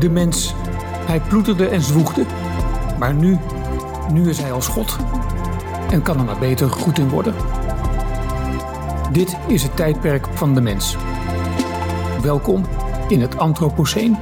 De mens, hij ploeterde en zwoegde. Maar nu, nu is hij als God. En kan er maar beter goed in worden. Dit is het tijdperk van de mens. Welkom in het Anthropoceen.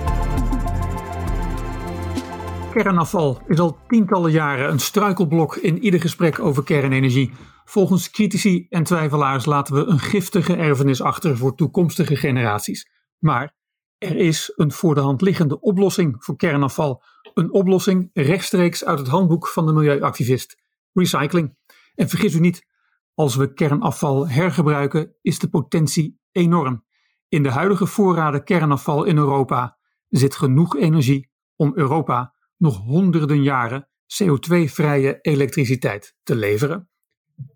Kernafval is al tientallen jaren een struikelblok in ieder gesprek over kernenergie. Volgens critici en twijfelaars laten we een giftige erfenis achter voor toekomstige generaties. Maar er is een voor de hand liggende oplossing voor kernafval. Een oplossing rechtstreeks uit het handboek van de milieuactivist: recycling. En vergis u niet, als we kernafval hergebruiken, is de potentie enorm. In de huidige voorraden kernafval in Europa zit genoeg energie om Europa nog honderden jaren CO2-vrije elektriciteit te leveren.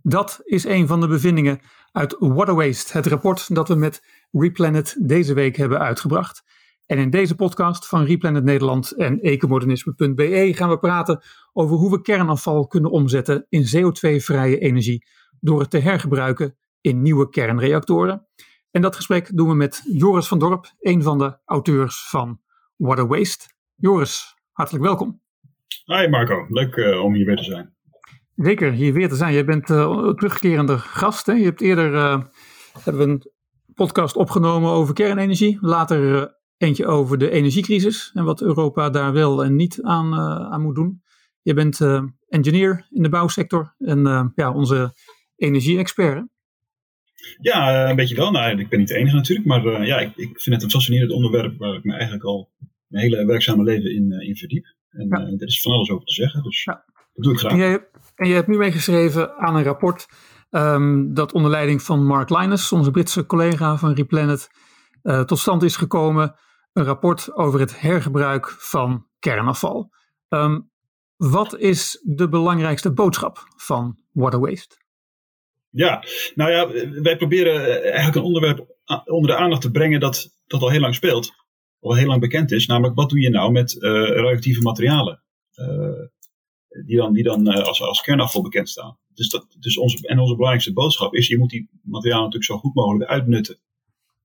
Dat is een van de bevindingen uit Water Waste, het rapport dat we met Replanet deze week hebben uitgebracht. En in deze podcast van Replanet Nederland en ecomodernisme.be gaan we praten over hoe we kernafval kunnen omzetten in CO2-vrije energie door het te hergebruiken in nieuwe kernreactoren. En dat gesprek doen we met Joris van Dorp, een van de auteurs van Water Waste. Joris, hartelijk welkom. Hi Marco, leuk uh, om hier weer te zijn. Zeker, hier weer te zijn. Je bent uh, terugkerende gast. Hè? Je hebt eerder uh, hebben we een podcast opgenomen over kernenergie. Later eentje over de energiecrisis en wat Europa daar wel en niet aan, aan moet doen. Je bent engineer in de bouwsector en ja, onze energie-expert. Ja, een beetje wel. Nou, ik ben niet de enige natuurlijk, maar ja, ik, ik, vind het een fascinerend onderwerp waar ik me eigenlijk al mijn hele werkzame leven in, in verdiep. En ja. er is van alles over te zeggen, dus ja. dat doe ik graag. En je, hebt nu meegeschreven aan een rapport um, dat onder leiding van Mark Linus, onze Britse collega van Replanet, uh, tot stand is gekomen. Een rapport over het hergebruik van kernafval. Um, wat is de belangrijkste boodschap van water waste? Ja, nou ja, wij proberen eigenlijk een onderwerp onder de aandacht te brengen dat, dat al heel lang speelt. Al heel lang bekend is. Namelijk, wat doe je nou met uh, radioactieve materialen? Uh, die dan, die dan uh, als, als kernafval bekend staan. Dus dat, dus onze, en onze belangrijkste boodschap is, je moet die materialen natuurlijk zo goed mogelijk uitnutten.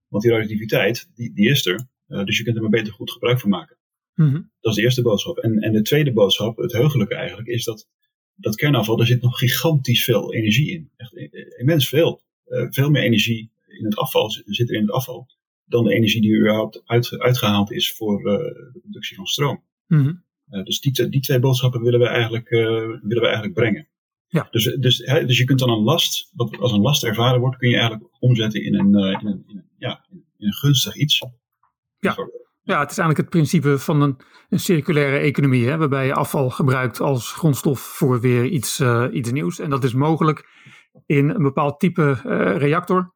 Want die radioactiviteit, die, die is er. dus je kunt er maar beter goed gebruik van maken. Mm -hmm. Dat is de eerste boodschap. En, en de tweede boodschap, het heugelijke eigenlijk, is dat dat kernafval, daar zit nog gigantisch veel energie in. Echt immens veel. veel meer energie in het afval zit er in het afval dan de energie die überhaupt uit, uitgehaald is voor uh, de productie van stroom. Mm -hmm. Uh, dus die, die twee boodschappen willen we eigenlijk, uh, willen we eigenlijk brengen. Ja. Dus, dus, hè, dus je kunt dan een last, wat als een last ervaren wordt, kun je eigenlijk omzetten in een, in een, in een ja, in een gunstig iets. Ja. Ja, het is eigenlijk het principe van een, een circulaire economie, hè, waarbij je afval gebruikt als grondstof voor weer iets, iets nieuws. En dat is mogelijk in een bepaald type reactor.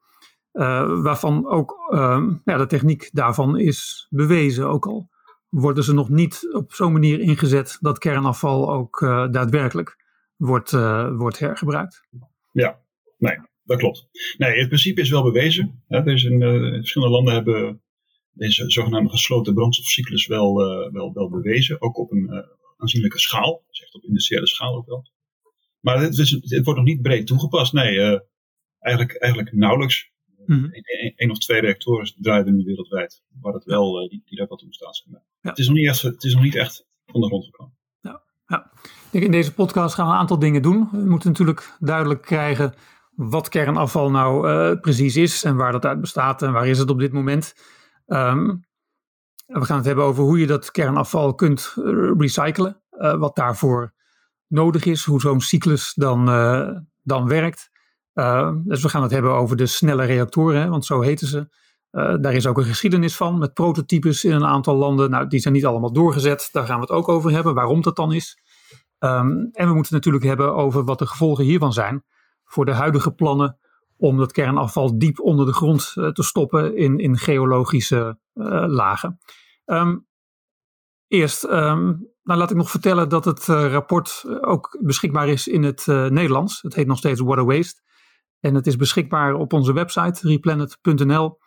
Uh, waarvan ook uh, ja, de techniek daarvan is bewezen. Ook al worden ze nog niet op zo'n manier ingezet dat kernafval ook uh, daadwerkelijk wordt, wordt hergebruikt. Ja, nee, dat klopt. Nee, het principe is wel bewezen. Hè. Er in, verschillende landen hebben deze zogenaamde gesloten brandstofcyclus wel, wel, wel bewezen. Ook op een aanzienlijke schaal. Dus echt op industriële schaal ook wel. Maar het, is, het wordt nog niet breed toegepast. Nee, eigenlijk, eigenlijk nauwelijks. Mm -hmm. Eén of twee reactoren draaien nu wereldwijd, waar het wel, uh, die, die daar wat om staat. Ja. Het, is nog niet echt, het is nog niet echt van de grond gekomen. Ja, ja. In deze podcast gaan we een aantal dingen doen. We moeten natuurlijk duidelijk krijgen wat kernafval nou uh, precies is en waar dat uit bestaat en waar is het op dit moment. Um, we gaan het hebben over hoe je dat kernafval kunt uh, recyclen, wat daarvoor nodig is, hoe zo'n cyclus dan, dan werkt. Uh, dus we gaan het hebben over de snelle reactoren, want zo heten ze. Uh, daar is ook een geschiedenis van met prototypes in een aantal landen. Nou, die zijn niet allemaal doorgezet. Daar gaan we het ook over hebben, waarom dat dan is. Um, en we moeten natuurlijk hebben over wat de gevolgen hiervan zijn voor de huidige plannen om dat kernafval diep onder de grond uh, te stoppen in, in geologische lagen. Um, eerst, nou laat ik nog vertellen dat het rapport ook beschikbaar is in het Nederlands. Het heet nog steeds Water Waste. En het is beschikbaar op onze website replanet.nl.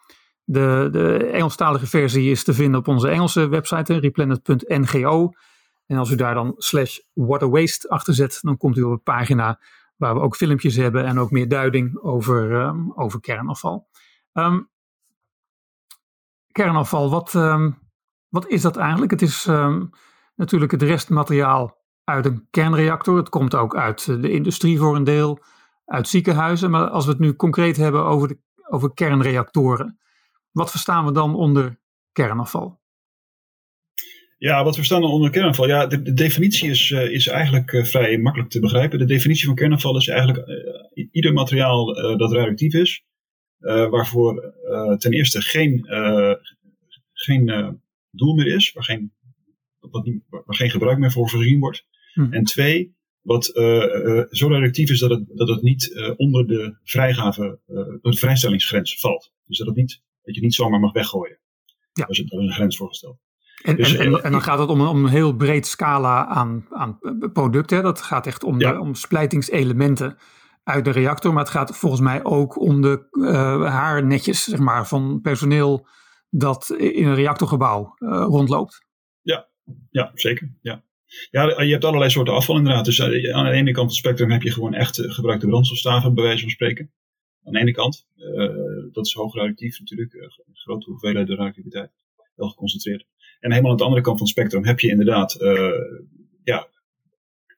De, de Engelstalige versie is te vinden op onze Engelse website, replanet.ngo. En als u daar dan slash waterwaste achter zet, dan komt u op een pagina waar we ook filmpjes hebben en ook meer duiding over, um, over kernafval. Um, kernafval, wat, um, Wat is dat eigenlijk? Het is ehm, natuurlijk het restmateriaal uit een kernreactor. Het komt ook uit de industrie voor een deel, uit ziekenhuizen. Maar als we het nu concreet hebben over, de, over kernreactoren, wat verstaan we dan onder kernafval? Ja, wat verstaan we onder kernafval? Ja, de, de definitie is, uh, is eigenlijk uh, vrij makkelijk te begrijpen. De definitie van kernafval is eigenlijk uh, ieder materiaal dat radioactief is, waarvoor ten eerste geen, geen doel meer is, waar geen, wat niet, waar geen gebruik meer voor voorzien wordt. Hm. En twee, wat zo radioactief is dat het, dat het niet onder de vrijgave, de vrijstellingsgrens valt. Dus dat, het niet, dat je niet zomaar mag weggooien. Ja. Daar is, een grens voor gesteld. En, dus, en, en, dan gaat het om een, om een heel breed scala aan, aan producten. Dat gaat echt om, de, om splijtingselementen uit de reactor. Maar het gaat volgens mij ook om de uh, haarnetjes zeg maar, van personeel dat in een reactorgebouw uh, rondloopt. Ja, ja zeker. Ja. Ja, je hebt allerlei soorten afval inderdaad. Dus uh, aan de ene kant van het spectrum heb je gewoon echt gebruikte brandstofstaven, bij wijze van spreken. Aan de ene kant, dat is hoog radioactief natuurlijk, grote hoeveelheid radioactiviteit, wel geconcentreerd. En helemaal aan de andere kant van het spectrum heb je inderdaad uh, ja,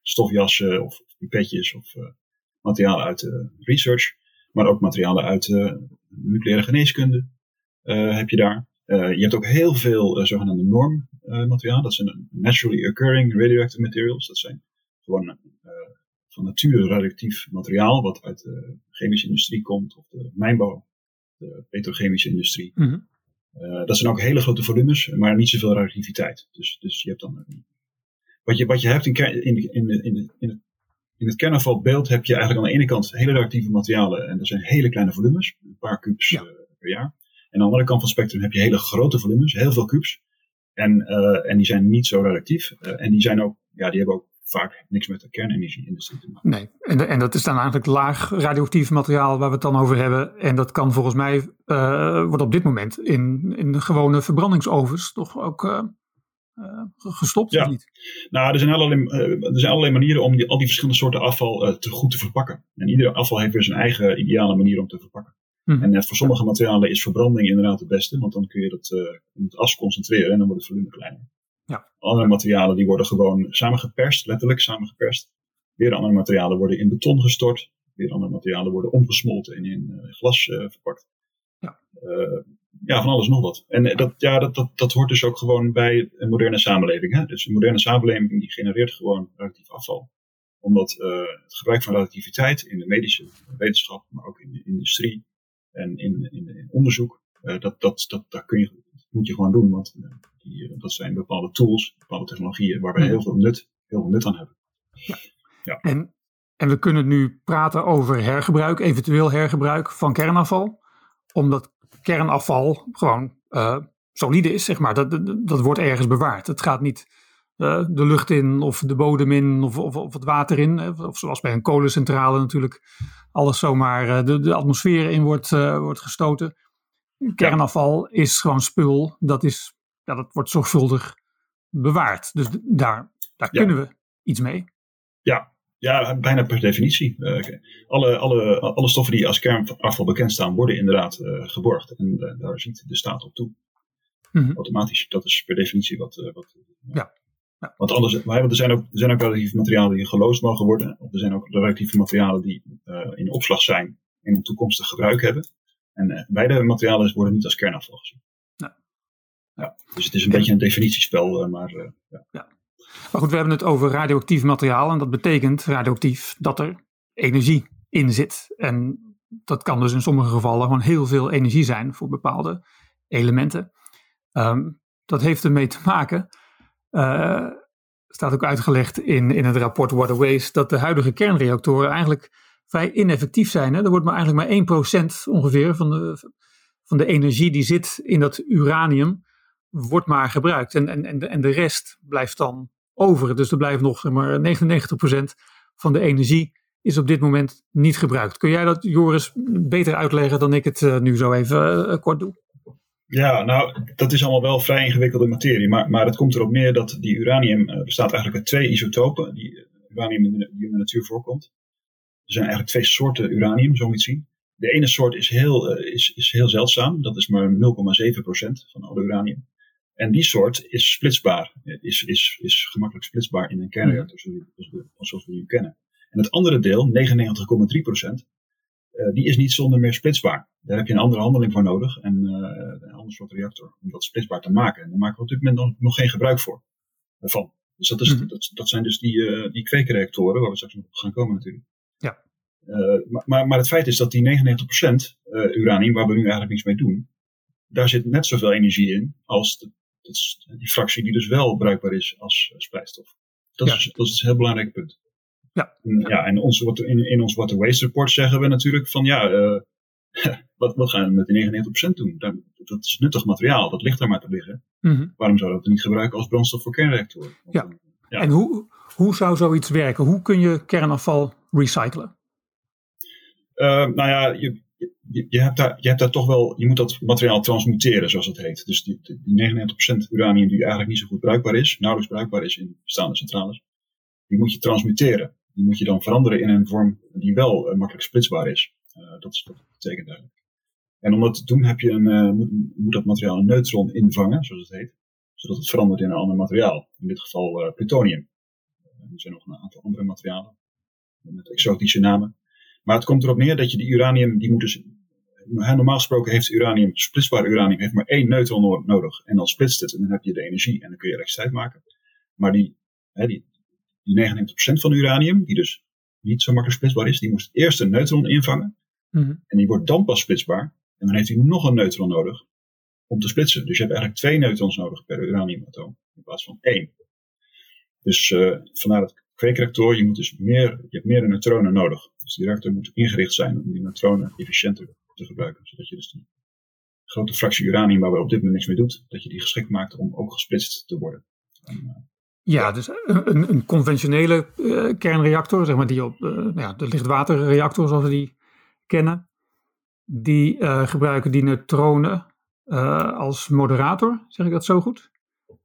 stofjassen of pipetjes of materialen uit research, maar ook materialen uit nucleaire geneeskunde heb je daar. je hebt ook heel veel zogenaamde normmateriaal. dat zijn naturally occurring radioactive materials. Dat zijn gewoon van nature radioactief materiaal wat uit de chemische industrie komt of de mijnbouw, de petrochemische industrie. Mm -hmm. Uh, dat zijn ook hele grote volumes, maar niet zoveel radioactiviteit. Dus, dus je hebt dan. Wat je, wat je hebt in, in, in, in, in, het, in het kernafvalbeeld heb je eigenlijk aan de ene kant hele radioactieve materialen. En dat zijn hele kleine volumes, een paar kubus ja. uh, per jaar. En aan de andere kant van het spectrum heb je hele grote volumes, heel veel kubus. En, uh, en die zijn niet zo radioactief. en die zijn ook, ja, die hebben ook vaak niks met de kernenergie-industrie te maken. Nee, en, en dat is dan eigenlijk laag radioactief materiaal waar we het dan over hebben. En dat kan volgens mij, uh, wordt op dit moment in, in de gewone verbrandingsovens toch ook uh, uh, gestopt, ja. niet? Nou, er zijn allerlei, er zijn allerlei manieren om die, al die verschillende soorten afval te goed te verpakken. En ieder afval heeft weer zijn eigen ideale manier om te verpakken. Mm -hmm. En voor sommige materialen is verbranding inderdaad het beste, want dan kun je het in het as concentreren en dan wordt het volume kleiner. Ja. Andere materialen die worden gewoon samengeperst, letterlijk samengeperst. Weer andere materialen worden in beton gestort. Weer andere materialen worden omgesmolten en in uh, glas uh, verpakt. Ja. Uh, ja, van alles nog wat. En dat, ja, dat, dat, dat hoort dus ook gewoon bij een moderne samenleving. Hè? Dus een moderne samenleving die genereert gewoon radioactief afval. Omdat het gebruik van radioactiviteit in de medische wetenschap, maar ook in de industrie en in, in, in onderzoek, dat, dat, dat, dat, kun je, moet je gewoon doen. Want die, eh, dat zijn bepaalde tools, bepaalde technologieën waar we heel, veel nut, heel veel nut aan hebben. Ja. ja. En, en we kunnen nu praten over hergebruik, eventueel hergebruik van kernafval. Omdat kernafval gewoon uh, solide is, zeg maar. Dat, dat, dat, wordt ergens bewaard. Het gaat niet de lucht in of de bodem in of, of, of, het water in. Of zoals bij een kolencentrale natuurlijk alles zomaar de, de atmosfeer in wordt, uh, wordt gestoten. Kernafval is gewoon spul. Dat is ja, dat wordt zorgvuldig bewaard. Dus daar, daar kunnen we iets mee. Ja, ja, bijna per definitie. Uh, alle, alle, alle stoffen die als kernafval bekend staan, worden inderdaad uh, geborgd. En uh, daar ziet de staat op toe. Mm -hmm. Automatisch. Dat is per definitie wat. wat ja. Ja. Want anders, er zijn ook, er zijn ook radioactieve materialen die geloosd mogen worden. Of er zijn ook radioactieve materialen die in opslag zijn en een toekomstig gebruik hebben. En beide materialen worden niet als kernafval gezien. Ja, dus het is een beetje een definitiespel, eh, maar ja. ja. Maar goed, we hebben het over radioactief materiaal en dat betekent radioactief dat er energie in zit. En dat kan dus in sommige gevallen gewoon heel veel energie zijn voor bepaalde elementen. Um, dat heeft ermee te maken, uh, staat ook uitgelegd in, in het rapport Water Waste, dat de huidige kernreactoren eigenlijk vrij ineffectief zijn. Hè? Er wordt maar eigenlijk maar 1% ongeveer van de, van de energie die zit in dat uranium wordt maar gebruikt. En, en, en, de, en de rest blijft dan over. Dus er blijft nog maar 99% van de energie is op dit moment niet gebruikt. Kun jij dat, Joris, beter uitleggen dan ik het uh, nu zo even uh, kort doe? Ja, nou, dat is allemaal wel vrij ingewikkelde materie. Maar, maar het komt erop neer dat die uranium uh, bestaat eigenlijk uit twee isotopen. Die uranium die in de natuur voorkomt. Er zijn eigenlijk twee soorten uranium, zo moet je het zien. De ene soort is heel, is, is heel zeldzaam. Dat is maar 0,7% van alle uranium. En die soort is splitsbaar, is, is, is gemakkelijk splitsbaar in een kernreactor, zoals we die kennen. En het andere deel, 99,3 procent, uh, die is niet zonder meer splitsbaar. Daar heb je een andere handeling voor nodig en uh, een ander soort reactor om dat splitsbaar te maken. En daar maken we op dit moment nog, nog geen gebruik voor. Van. Dus dat, is, mm -hmm. dat, dat, zijn dus die, uh, die kweekreactoren, waar we straks nog gaan komen natuurlijk. Ja. maar, maar het feit is dat die 99% uranium, waar we nu eigenlijk niets mee doen, daar zit net zoveel energie in als de, die fractie die dus wel bruikbaar is als splijtstof. Dat, ja. is, dat is een heel belangrijk punt. Ja. ja, en ons, in, in ons Water Waste Report zeggen we natuurlijk van ja, uh, wat, wat gaan we met die 99% doen? Dat, dat is nuttig materiaal, dat ligt daar maar te liggen. Mm -hmm. Waarom zouden we dat niet gebruiken als brandstof voor kernreactoren? Ja. ja. En hoe, hoe zou zoiets werken? Hoe kun je kernafval recyclen? Uh, nou ja, je, je, je, hebt daar, je hebt daar toch wel, je moet dat materiaal transmuteren, zoals het heet. Dus die, die 99% uranium die eigenlijk niet zo goed bruikbaar is, nauwelijks bruikbaar is in bestaande centrales, die moet je transmuteren die moet je dan veranderen in een vorm die wel uh, makkelijk splitsbaar is. Uh, dat, is, dat betekent eigenlijk. En om dat te doen heb je een, uh, moet, moet, dat materiaal een neutron invangen, zoals het heet. Zodat het verandert in een ander materiaal. In dit geval plutonium. er zijn nog een aantal andere materialen. Met exotische namen. Maar het komt erop neer dat je die uranium, die moet dus normaal gesproken heeft uranium, splitsbaar uranium, heeft maar één neutron nodig. En dan splitst het en dan heb je de energie en dan kun je elektriciteit maken. Maar die, die, die 99% van uranium, die dus niet zo makkelijk splitsbaar is, die moest eerst een neutron invangen. Mm -hmm. En die wordt dan pas splitsbaar. En dan heeft hij nog een neutron nodig om te splitsen. Dus je hebt eigenlijk twee neutrons nodig per uraniumatoom in plaats van één. Dus uh, vandaar dat kweekreactor, je, moet dus meer, je hebt meer neutronen nodig. Dus die reactor moet ingericht zijn om die neutronen efficiënter te gebruiken. Zodat je dus die grote fractie uranium waar we op dit moment niks mee doet, dat je die geschikt maakt om ook gesplitst te worden. En, uh, ja, dus een, een conventionele uh, kernreactor, zeg maar die op uh, nou ja, de lichtwaterreactor zoals we die kennen, die uh, gebruiken die neutronen als moderator, zeg ik dat zo goed?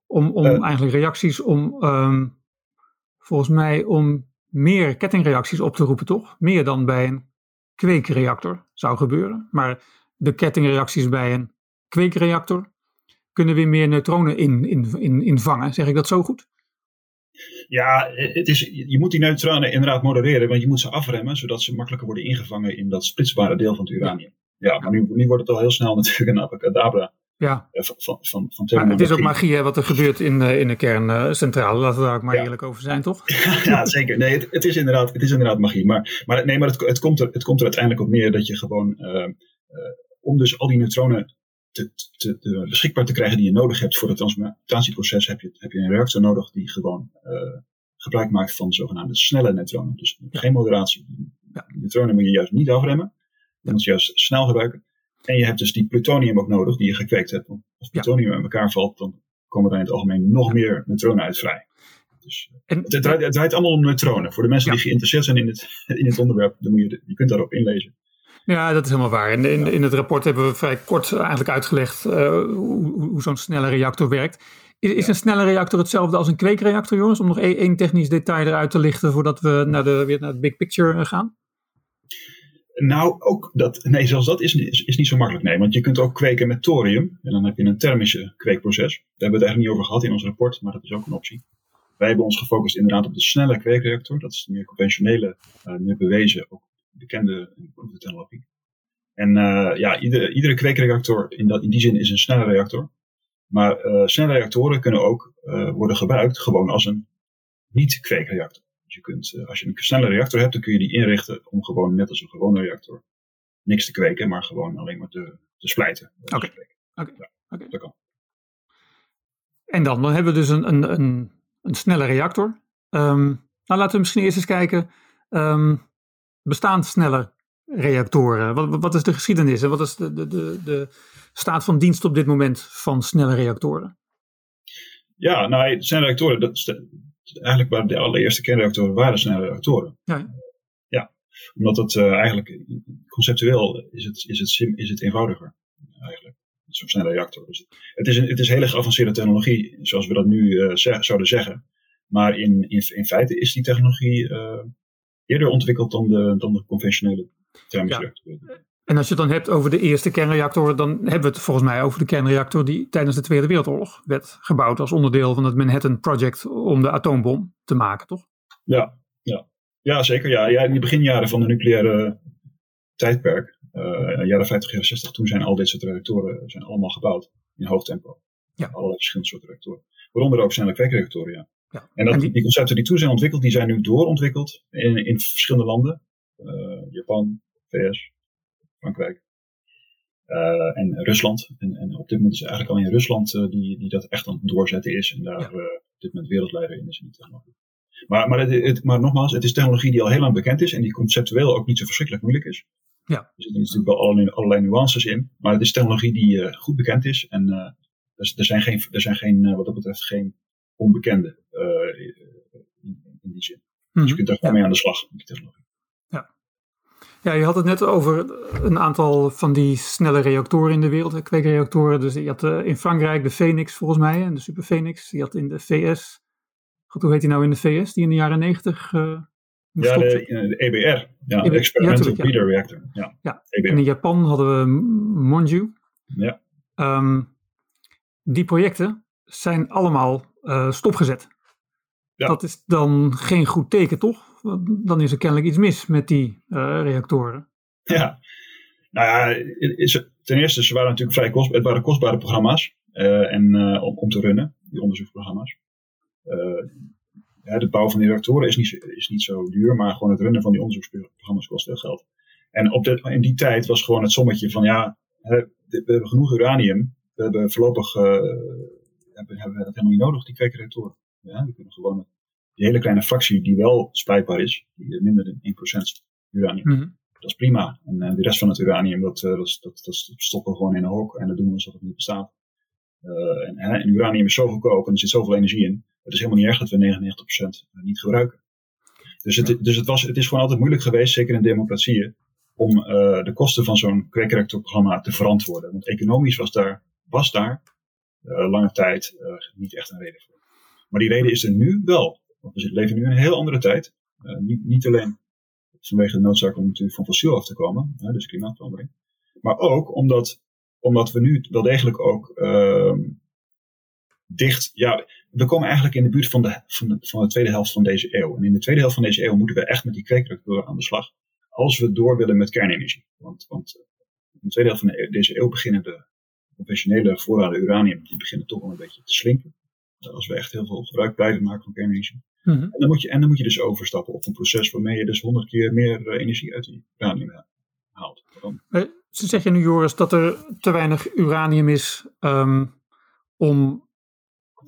Om, om eigenlijk reacties, om um, volgens mij om meer kettingreacties op te roepen, toch? Meer dan bij een kweekreactor zou gebeuren. Maar de kettingreacties bij een kweekreactor kunnen weer meer neutronen in, in, in, invangen, zeg ik dat zo goed? Ja, het is, je moet die neutronen inderdaad modereren, want je moet ze afremmen, zodat ze makkelijker worden ingevangen in dat splitsbare deel van het uranium. Ja, maar nu, nu wordt het al heel snel natuurlijk een abracadabra. Ja. Van, van, van, van maar het is ook magie hè, wat er gebeurt in, in de kerncentrale. Laten we daar ook maar ja. eerlijk over zijn, toch? ja, zeker. Nee, het, het, is, inderdaad, het is inderdaad magie. Maar, maar, nee, maar het, het, komt er, het komt er uiteindelijk op neer dat je gewoon, uh, uh, om dus al die neutronen te, te, te, beschikbaar te krijgen die je nodig hebt voor het transmutatieproces, heb je, heb je een reactor nodig die gewoon uh, gebruik maakt van zogenaamde snelle neutronen. Dus geen moderatie. Ja. Neutronen moet je juist niet afremmen. Je moet juist snel gebruiken. En je hebt dus die plutonium ook nodig die je gekweekt hebt. Want als plutonium in elkaar valt, dan komen er in het algemeen nog meer neutronen uit vrij. Dus en, het, draait, het, draait, allemaal om neutronen. Voor de mensen die geïnteresseerd zijn in het, in het onderwerp, dan moet je, je kunt daarop inlezen. Ja, dat is helemaal waar. In, in, in het rapport hebben we vrij kort eigenlijk uitgelegd uh, hoe, hoe zo'n snelle reactor werkt. Is, is, een snelle reactor hetzelfde als een kweekreactor, jongens? Om nog één, technisch detail eruit te lichten voordat we naar de, weer naar het big picture gaan? Nou, ook dat, nee, zelfs dat is, is, is, niet zo makkelijk. Nee, want je kunt ook kweken met thorium. En dan heb je een thermische kweekproces. Daar hebben we het eigenlijk niet over gehad in ons rapport, maar dat is ook een optie. Wij hebben ons gefocust inderdaad op de snelle kweekreactor. Dat is de meer conventionele, uh, meer bewezen, ook bekende technologie. En uh, ja, iedere, iedere kweekreactor in, dat, in die zin is een snelle reactor. Maar uh, snelle reactoren kunnen ook uh, worden gebruikt gewoon als een niet-kweekreactor. Dus je kunt, als je een snelle reactor hebt, dan kun je die inrichten om gewoon net als een gewone reactor niks te kweken, maar gewoon alleen maar te, te splijten. Oké, okay. okay. ja, okay. dat kan. En dan, dan hebben we dus een, een, een, een snelle reactor. Um, nou, laten we misschien eerst eens kijken. Um, bestaan snelle reactoren? Wat, wat is de geschiedenis en wat is de, de, de, de staat van dienst op dit moment van snelle reactoren? Ja, nou, snelle reactoren, dat is eigenlijk waar de allereerste kernreactoren waren snelle reactoren. Ja, ja omdat het uh, eigenlijk conceptueel is het, is, het sim, is het eenvoudiger eigenlijk. Zo'n snelle reactor. Dus het, is een, het is hele geavanceerde technologie, zoals we dat nu uh, zeg, zouden zeggen. Maar in, in, in feite is die technologie uh, eerder ontwikkeld dan de, dan de conventionele thermische ja. En als je het dan hebt over de eerste kernreactor, dan hebben we het volgens mij over de kernreactor die tijdens de Tweede Wereldoorlog werd gebouwd als onderdeel van het Manhattan Project om de atoombom te maken, toch? Ja, ja. ja zeker. Ja. ja, in de beginjaren van de nucleaire tijdperk, uh, jaren 50, jaren 60, toen zijn al dit soort reactoren zijn allemaal gebouwd in hoog tempo. Ja. Allerlei verschillende soorten reactoren. Waaronder ook zijn kweekreactoren, ja. Ja. En, dat, die, die, concepten die toen zijn ontwikkeld, die zijn nu doorontwikkeld in, in verschillende landen. Uh, Japan, VS, Frankrijk uh, en Rusland. En, en, op dit moment is eigenlijk alleen Rusland uh, die, die dat echt aan het doorzetten is. En daar ja. op dit moment wereldleider in is in die technologie. Maar, maar, het, het, maar nogmaals, het is technologie die al heel lang bekend is en die conceptueel ook niet zo verschrikkelijk moeilijk is. Ja. Er zitten natuurlijk wel allerlei, allerlei nuances in. Maar het is technologie die goed bekend is. En dus er zijn geen, er zijn geen wat dat betreft geen onbekende in, in, die zin. Dus je kunt daar gewoon mee aan de slag met die technologie. Ja. ja, je had het net over een aantal van die snelle reactoren in de wereld, kweekreactoren. Dus je had in Frankrijk de Phoenix volgens mij, en de Super Phoenix. Je had in de VS, God, hoe heet die nou in de VS, die in de jaren negentig ja, de, de, EBR. Ja, EBR, Experimental ja, Breeder Reactor. Ja, ja. EBR. En in Japan hadden we Monju. Ja. Um, die projecten zijn allemaal uh, stopgezet. Ja. Dat is dan geen goed teken, toch? Dan is er kennelijk iets mis met die uh, reactoren. Ja, nou ja, ten eerste, ze waren natuurlijk vrij kostbare, het waren kostbare programma's uh, en, om, om te runnen, die onderzoeksprogramma's ja, de bouw van die reactoren is niet, is niet zo duur, maar gewoon het runnen van die onderzoeksprogramma's kost veel geld. En op de, in die tijd was gewoon het sommetje van ja, we hebben genoeg uranium, we hebben voorlopig hebben, hebben we dat helemaal niet nodig, die kweekreactoren. Ja, we kunnen gewoon die hele kleine fractie die wel spuitbaar is, die minder dan 1% uranium, mm -hmm. dat is prima. En uh, de rest van het uranium, dat, uh, dat, dat, dat, stoppen we gewoon in een hok en dat doen we alsof het niet bestaat. en, en uranium is zo goedkoop en er zit zoveel energie in het is helemaal niet erg dat we 99% niet gebruiken. Dus, het, dus het, was, het is gewoon altijd moeilijk geweest, zeker in democratieën, om de kosten van zo'n kweekreactorprogramma te verantwoorden. Want economisch was daar, was daar lange tijd uh, niet echt een reden voor. Maar die reden is er nu wel. Want we leven nu in een heel andere tijd. niet, niet alleen vanwege de noodzaak om natuurlijk van fossiel af te komen, dus klimaatverandering. Maar ook omdat, omdat we nu wel degelijk ook ehm, dicht. Ja, we komen eigenlijk in de buurt van de, van, de, van de tweede helft van deze eeuw. En in de tweede helft van deze eeuw moeten we echt met die kweekreactoren aan de slag. Als we door willen met kernenergie. Want, want in de tweede helft van de, deze eeuw beginnen de conventionele voorraden uranium die beginnen toch wel een beetje te slinken. Als we echt heel veel gebruik blijven maken van kernenergie. Mm en, dan moet je, en dan moet je dus overstappen op een proces waarmee je dus honderd keer meer uh, energie uit die uranium haalt. Dan... Ze zeggen nu, Joris, dat er te weinig uranium is um, om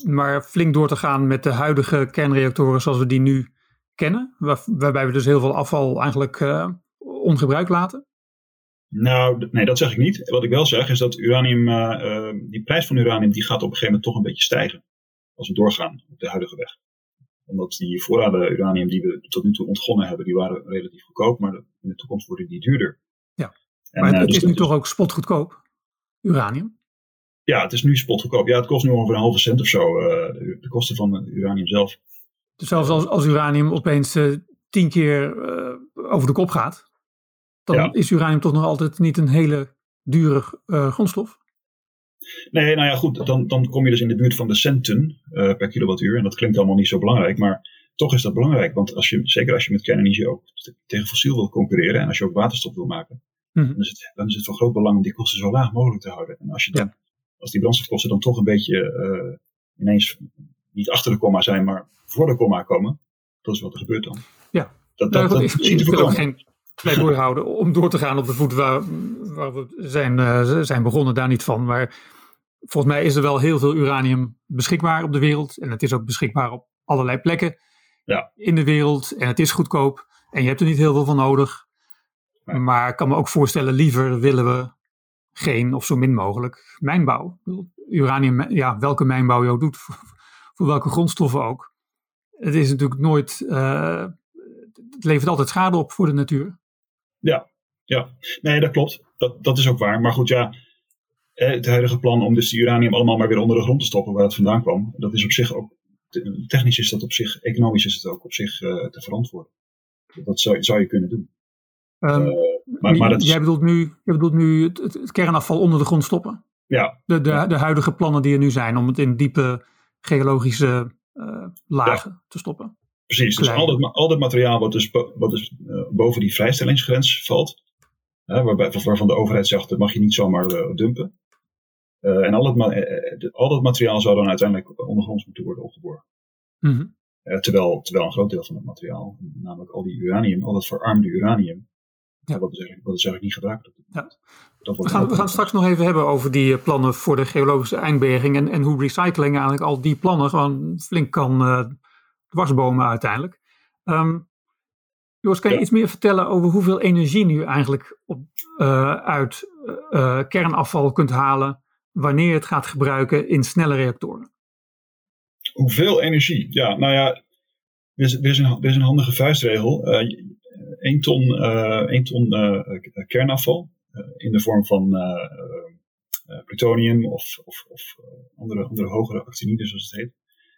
maar flink door te gaan met de huidige kernreactoren zoals we die nu kennen? Waar, waarbij we dus heel veel afval eigenlijk uh, ongebruikt laten? Nou, nee, dat zeg ik niet. Wat ik wel zeg is dat uranium, uh, uh, die prijs van uranium die gaat op een gegeven moment toch een beetje stijgen. Als we doorgaan op de huidige weg. Omdat die voorraden uranium die we tot nu toe ontgonnen hebben, die waren relatief goedkoop. Maar in de toekomst worden die duurder. Ja, en, maar het, dus is nu toch ook spotgoedkoop, uranium? Ja, het is nu spotgoedkoop. Ja, het kost nu ongeveer een halve cent of zo, uh, de, de, kosten van uranium zelf. Dus zelfs als, als uranium opeens tien keer over de kop gaat, dan ja. is uranium toch nog altijd niet een hele dure grondstof? Nee, nou ja, goed, dan, dan kom je dus in de buurt van de centen per kilowattuur. En dat klinkt allemaal niet zo belangrijk, maar toch is dat belangrijk. Want als je, zeker als je met kernenergie ook tegen fossiel wil concurreren en als je ook waterstof wil maken, mm -hmm. dan, is het, dan is het van groot belang om die kosten zo laag mogelijk te houden. En als je dan ja als die brandstofkosten dan toch een beetje uh, ineens niet achter de komma zijn, maar voor de komma komen, dat is wat er gebeurt dan. Ja, dat, dat, nou, dat, ik, wil ook geen pleidooi houden om door te gaan op de voet waar, waar we zijn, uh, zijn begonnen, daar niet van. Maar volgens mij is er wel heel veel uranium beschikbaar op de wereld. En het is ook beschikbaar op allerlei plekken ja. in de wereld. En het is goedkoop. En je hebt er niet heel veel van nodig. Nee. Maar ik kan me ook voorstellen, liever willen we geen of zo min mogelijk mijnbouw. Uranium, ja, welke mijnbouw je ook doet, voor, welke grondstoffen ook. Het is natuurlijk nooit, uh, het levert altijd schade op voor de natuur. Ja, ja. Nee, dat klopt. Dat, dat is ook waar. Maar goed, ja, het huidige plan om dus de uranium allemaal maar weer onder de grond te stoppen waar het vandaan kwam, dat is op zich ook, technisch is dat op zich, economisch is het ook op zich uh, te verantwoorden. Dat zou, zou je kunnen doen. Um, uh, Maar, maar is, Jij bedoelt nu, jij bedoelt nu het, het- het kernafval onder de grond stoppen? ja, De, de, de huidige plannen die er nu zijn om het in diepe geologische eh, lagen te stoppen. Precies. Dus al dat, al dat materiaal wat dus, wat dus eh, boven die vrijstellingsgrens valt, waarbij, waarvan de overheid zegt dat mag je niet zomaar eh, dumpen. Eh, en al dat, de- al dat materiaal zou dan uiteindelijk ondergronds moeten worden opgeborgen. Mhm. Terwijl, terwijl een groot deel van het materiaal, namelijk al die uranium, al dat verarmde uranium, Ja. wat, is eigenlijk, wat is eigenlijk niet gebruikt. Ja. Dat We gaan, we gaan straks nog even hebben over die plannen voor de geologische eindberging en, en hoe recycling eigenlijk al die plannen gewoon flink kan dwarsbomen uiteindelijk. Ehm Joost, kan je Ja. iets meer vertellen over hoeveel energie nu eigenlijk op, eh, uit eh, eh, kernafval kunt halen wanneer je het gaat gebruiken in snelle reactoren? Hoeveel energie? Ja, nou ja, er is, er is, een, er is een handige vuistregel. Eh 1 ton, één ton kernafval in de vorm van plutonium of, of, of andere, andere hogere actinides zoals het heet.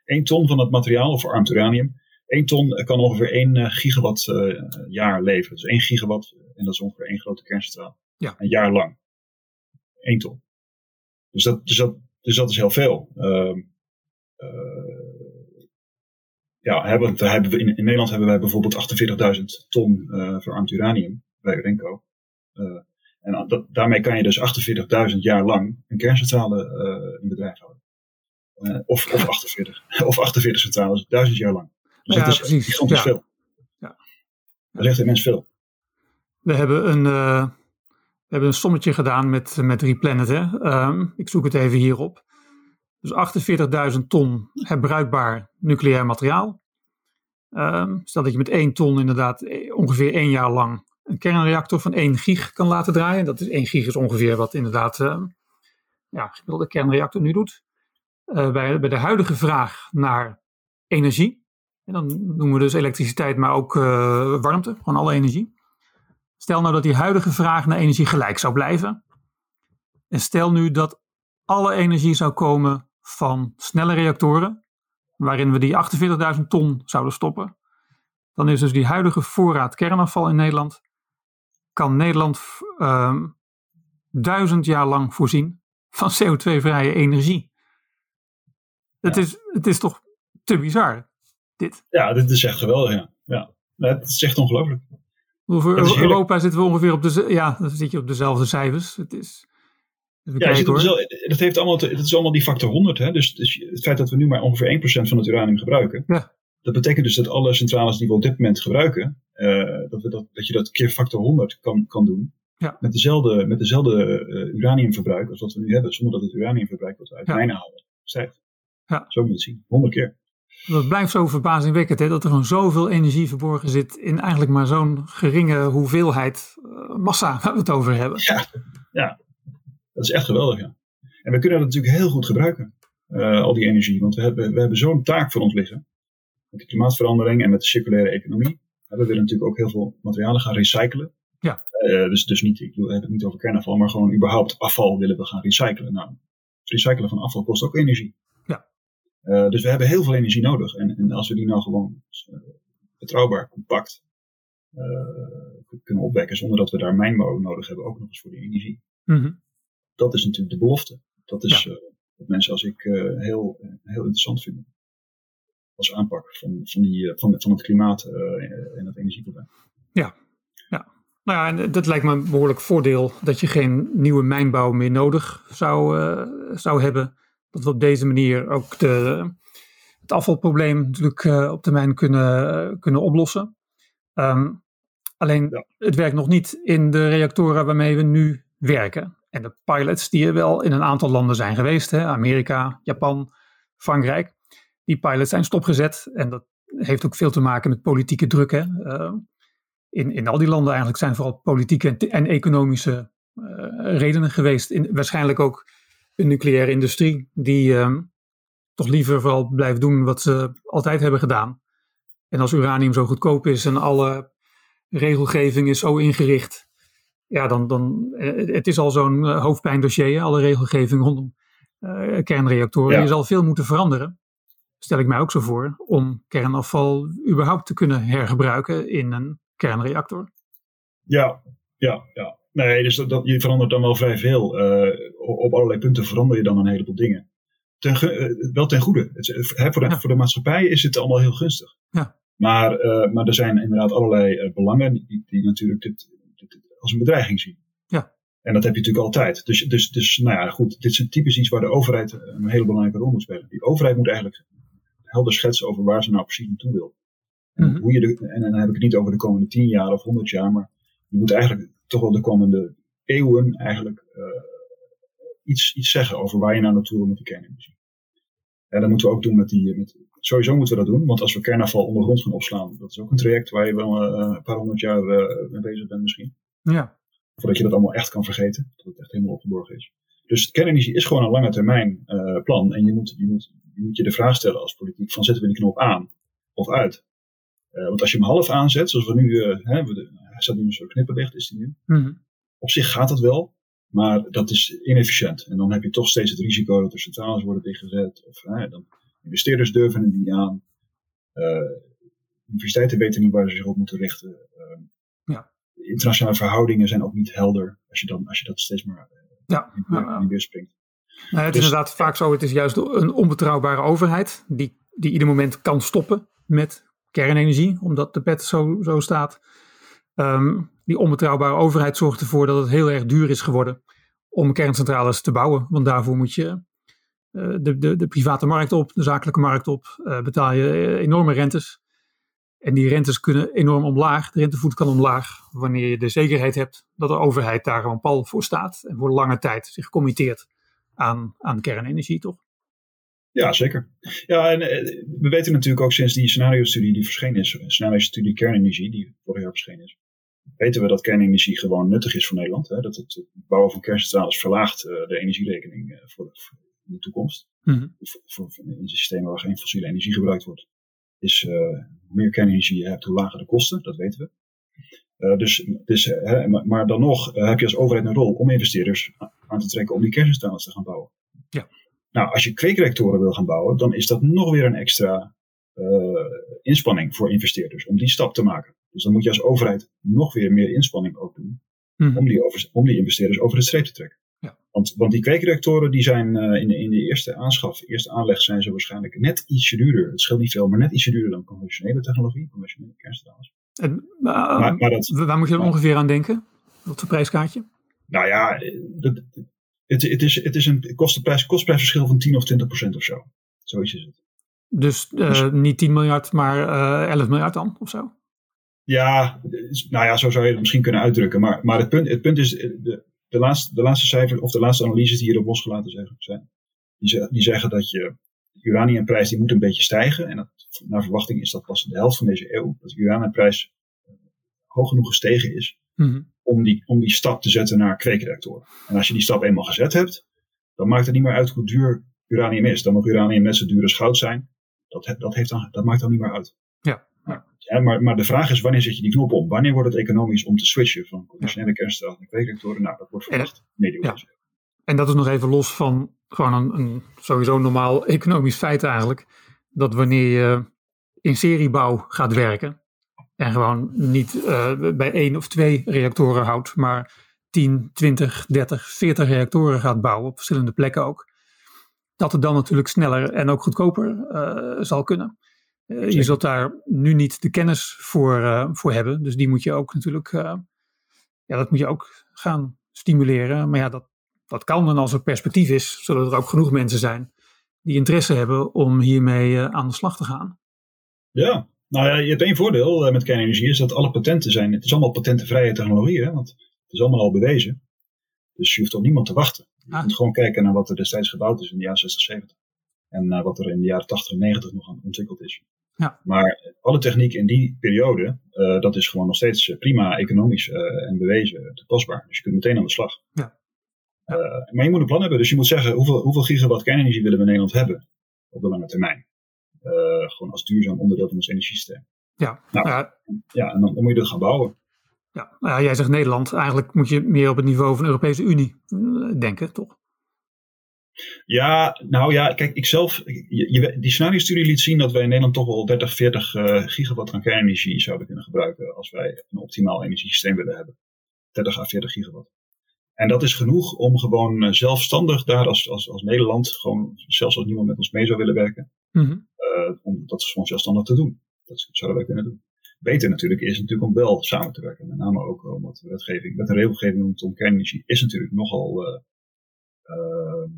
1 ton van het materiaal, of verarmd uranium, 1 ton kan ongeveer 1 gigawatt eh, jaar leveren. Dus 1 gigawatt, en dat is ongeveer één grote kerncentrale. Ja. Een jaar lang. 1 ton. Dus dat, dus dat, dus dat is heel veel. Ehm, eh, ja, hebben, we hebben we in, in Nederland hebben wij bijvoorbeeld 48.000 ton eh verarmd uranium bij Urenco. Eh, en dat, daarmee kan je dus 48.000 jaar lang een kerncentrale eh, in bedrijf houden. Eh, of, of, 48, of 48 centrales, duizend jaar lang. Dus Ja, dat is precies. gigantisch Ja. veel. Ja. Dat is echt immens veel. We hebben een, eh, we hebben een sommetje gedaan met, met Replanet. Hè? Ehm, ik zoek het even hierop. Dus 48.000 ton herbruikbaar nucleair materiaal. Ehm, stel dat je met 1 ton inderdaad eh, ongeveer één jaar lang een kernreactor van 1 gig kan laten draaien. Dat is 1 gig is ongeveer wat inderdaad ehm, ja, gemiddelde kernreactor nu doet. Eh, bij, bij de huidige vraag naar energie. En dan noemen we dus elektriciteit, maar ook eh, warmte, gewoon alle energie. Stel nou dat die huidige vraag naar energie gelijk zou blijven. En stel nu dat alle energie zou komen van snelle reactoren, waarin we die 48.000 ton zouden stoppen. Dan is dus die huidige voorraad kernafval in Nederland, kan Nederland ehm, duizend jaar lang voorzien van CO2-vrije energie. Het, is, het is toch te bizar, dit. Ja, dit is echt geweldig. Ja. Ja. Het is echt ongelooflijk. Voor heerlijk. Europa zitten we ongeveer op, de, ja, dan zit je op dezelfde cijfers. Het is, Ja, kijken dezelfde- dat, heeft allemaal te- dat is allemaal die factor 100. Hè? Dus, dus het feit dat we nu maar ongeveer 1% van het uranium gebruiken. Ja. Dat betekent dus dat alle centrales die we op dit moment gebruiken. eh, dat, we dat, dat je dat keer factor 100 kan, kan doen. Ja. Met dezelfde, met dezelfde eh, uraniumverbruik als wat we nu hebben. Zonder dat het uraniumverbruik wat we uit mijnen halen stijgt. Ja. Zo moet je het zien. 100 keer. Dat blijft zo verbazingwekkend hè, dat er gewoon zoveel energie verborgen zit in eigenlijk maar zo'n geringe hoeveelheid eh, massa waar we het over hebben. Dat is echt geweldig, ja. En we kunnen dat natuurlijk heel goed gebruiken. eh, al die energie. Want we hebben, we hebben zo'n taak voor ons liggen. Met de klimaatverandering en met de circulaire economie. Ja, we willen natuurlijk ook heel veel materialen gaan recyclen. Ja. Eh, dus, dus niet, ik hebben het niet over kernafval, maar gewoon überhaupt afval willen we gaan recyclen. Nou, het recyclen van afval kost ook energie. Ja. Eh, dus we hebben heel veel energie nodig. En, en als we die nou gewoon eh, betrouwbaar, compact eh, kunnen opwekken zonder dat we daar mijnbouw nodig hebben, ook nog eens voor die energie Mhm. dat is natuurlijk de belofte. Dat is Ja. wat mensen als ik heel, heel interessant vinden. Als aanpak van, van, die, van, van het klimaat en het energieprobleem. Nou ja, en dat lijkt me een behoorlijk voordeel dat je geen nieuwe mijnbouw meer nodig zou, zou hebben. Dat we op deze manier ook de, het afvalprobleem natuurlijk eh, op termijn kunnen, kunnen oplossen. Ehm, alleen Ja. het werkt nog niet in de reactoren waarmee we nu werken. En de pilots die er wel in een aantal landen zijn geweest, hè, Amerika, Japan, Frankrijk, die pilots zijn stopgezet. En dat heeft ook veel te maken met politieke druk. Hè. Ehm, in, in al die landen eigenlijk zijn vooral politieke en, en economische eh, redenen geweest. In, waarschijnlijk ook de nucleaire industrie, die ehm, toch liever vooral blijft doen wat ze altijd hebben gedaan. En als uranium zo goedkoop is en alle regelgeving is zo ingericht, ja, dan, dan eh, het is al zo'n eh, hoofdpijndossier, alle regelgeving rondom eh, kernreactoren. Ja. Je zal veel moeten veranderen, stel ik mij ook zo voor, om kernafval überhaupt te kunnen hergebruiken in een kernreactor. Ja Ja, ja. Nee, dus dat, dat, je verandert dan wel vrij veel. op allerlei punten verander je dan een heleboel dingen. Ten, wel ten goede. Het, hè, voor, de, voor de maatschappij is het allemaal heel gunstig. Ja. Maar, maar er zijn inderdaad allerlei belangen die, die natuurlijk dit, dit, als een bedreiging zien. En dat heb je natuurlijk altijd. Dus, dus, dus nou ja, goed, dit is typisch iets waar de overheid een hele belangrijke rol moet spelen. Die overheid moet eigenlijk helder schetsen over waar ze nou precies naartoe wil. En, mhm. hoe je de, en dan heb ik het niet over de komende tien jaar of honderd jaar, maar je moet eigenlijk toch wel de komende eeuwen eigenlijk uh, iets, iets zeggen over waar je nou naartoe wil met die kernenergie. En dat moeten we ook doen met die. Met, sowieso moeten we dat doen, want als we kernafval ondergronds gaan opslaan, dat is ook een traject waar je wel uh, een paar honderd jaar uh, mee bezig bent misschien. Ja. Voordat je dat allemaal echt kan vergeten. Dat het echt helemaal opgeborgen is. Dus kernenergie is gewoon een lange termijn uh, plan. En je moet, je, moet, je moet je de vraag stellen als politiek: van zetten we die knop aan of uit? Uh, want als je hem half aanzet, zoals we nu, uh, hè, we hij staat nu een soort knipperlicht, is die nu. Mm Op zich gaat dat wel, maar dat is inefficiënt. En dan heb je toch steeds het risico dat er centrales worden dichtgezet. Of dan investeerders durven het niet aan. universiteiten weten niet waar ze zich op moeten richten. ja internationale verhoudingen zijn ook niet helder als je, dan, als je dat steeds maar ja, in, weer springt. Nou, het is dus- inderdaad vaak zo, het is juist een onbetrouwbare overheid die, die ieder moment kan stoppen met kernenergie, omdat de pet zo, zo staat. Ehm, die onbetrouwbare overheid zorgt ervoor dat het heel erg duur is geworden om kerncentrales te bouwen. Want daarvoor moet je uh, de, de, de private markt op, de zakelijke markt op, uh, betaal je enorme rentes. En die rentes kunnen enorm omlaag. De rentevoet kan omlaag wanneer je de zekerheid hebt dat de overheid daar gewoon pal voor staat. En voor lange tijd zich committeert aan, aan kernenergie, toch? Ja, zeker. Ja, en eh, we weten natuurlijk ook sinds die scenario-studie die verschenen is, scenario-studie kernenergie, die vorig jaar verschenen is, weten we dat kernenergie gewoon nuttig is voor Nederland. Hè? Dat het bouwen van kerncentrales verlaagt uh, de energierekening uh, voor, de, de toekomst. Mm -hmm. voor, voor, in systemen waar geen fossiele energie gebruikt wordt is uh, hoe meer kernenergie je hebt, hoe lager de kosten, dat weten we. Uh, dus, dus, uh, maar dan nog heb je als overheid een rol om investeerders aan te trekken om die kerncentrales te gaan bouwen. Ja. Nou, als je kweekreactoren wil gaan bouwen, dan is dat nog weer een extra inspanning voor investeerders om die stap te maken. Dus dan moet je als overheid nog weer meer inspanning ook doen mm. om, die over, om die investeerders over de streep te trekken. Ja. Want, want die kweekreactoren die zijn uh, in, de, in de eerste aanschaf, eerste aanleg zijn ze waarschijnlijk net ietsje duurder. Het scheelt niet veel, maar net ietsje duurder dan conventionele technologie, conventionele kerncentrales. En uh, maar, maar dat, waar moet je dan ongeveer aan denken? Wat voor prijskaartje? Nou ja, dat, het, het, is, het is een kostenprijs, kostprijsverschil van 10 of 20 procent of zo. Zoiets is het. Dus, uh, dus niet 10 miljard, maar 11 miljard dan of zo? Ja, nou ja, zo zou je het misschien kunnen uitdrukken. Maar, maar het, punt, het punt is, de, de laatste, de laatste cijfers of de laatste analyses die hierop losgelaten zijn, die, die zeggen dat je de uraniumprijs die moet een beetje stijgen. En dat, naar verwachting is dat pas in de helft van deze eeuw, dat de uraniumprijs eh, hoog genoeg gestegen is mm-hmm. om, die, om die stap te zetten naar kweekreactoren. En als je die stap eenmaal gezet hebt, dan maakt het niet meer uit hoe duur uranium is. Dan mag uranium net zo duur als goud zijn. Dat, dat, heeft dan, dat maakt dan niet meer uit. Ja. Ja, maar, maar de vraag is, wanneer zet je die knop om? Wanneer wordt het economisch om te switchen van conventionele ja. kerncentrales naar kweekreactoren? Nou, dat wordt verwacht medio ja. En dat is nog even los van gewoon een, een sowieso normaal economisch feit eigenlijk. Dat wanneer je in seriebouw gaat werken en gewoon niet uh, bij één of twee reactoren houdt, maar 10, 20, 30, 40 reactoren gaat bouwen op verschillende plekken ook. Dat het dan natuurlijk sneller en ook goedkoper uh, zal kunnen. Uh, je zult daar nu niet de kennis voor, voor hebben. Dus die moet je ook natuurlijk, ja, dat moet je ook gaan stimuleren. Maar ja, dat, dat kan dan als er perspectief is, zodat er ook genoeg mensen zijn die interesse hebben om hiermee aan de slag te gaan. Ja, nou ja, je hebt één voordeel met kernenergie, is dat alle patenten zijn. Het is allemaal patentenvrije technologie, hè, want het is allemaal al bewezen. Dus je hoeft op niemand te wachten. Je ah. moet gewoon kijken naar wat er destijds gebouwd is in de jaren 60, 70. En uh, wat er in de jaren 80 en 90 nog aan ontwikkeld is. Ja. Maar alle techniek in die periode, uh, dat is gewoon nog steeds prima economisch uh, en bewezen toepasbaar. Dus je kunt meteen aan de slag. Ja. Ja. maar je moet een plan hebben. Dus je moet zeggen, hoeveel, hoeveel gigawatt kernenergie willen we in Nederland hebben op de lange termijn? Gewoon als duurzaam onderdeel van ons energiesysteem. Ja. Nou, ja. ja, en dan, dan moet je dat gaan bouwen. Ja, nou ja, jij zegt Nederland. Eigenlijk moet je meer op het niveau van de Europese Unie denken, toch? Ja, nou ja, kijk, ik zelf, je, die scenario-studie liet zien dat wij in Nederland toch wel 30, 40 uh, gigawatt aan kernenergie zouden kunnen gebruiken als wij een optimaal energiesysteem willen hebben. 30 à 40 gigawatt. En dat is genoeg om gewoon zelfstandig daar als, als, als Nederland, gewoon zelfs als niemand met ons mee zou willen werken, mm om dat gewoon zelfstandig te doen. Dat zouden wij kunnen doen. Beter natuurlijk is natuurlijk om wel samen te werken. Met name ook omdat wetgeving, met de regelgeving rondom kernenergie is natuurlijk nogal uh, uh,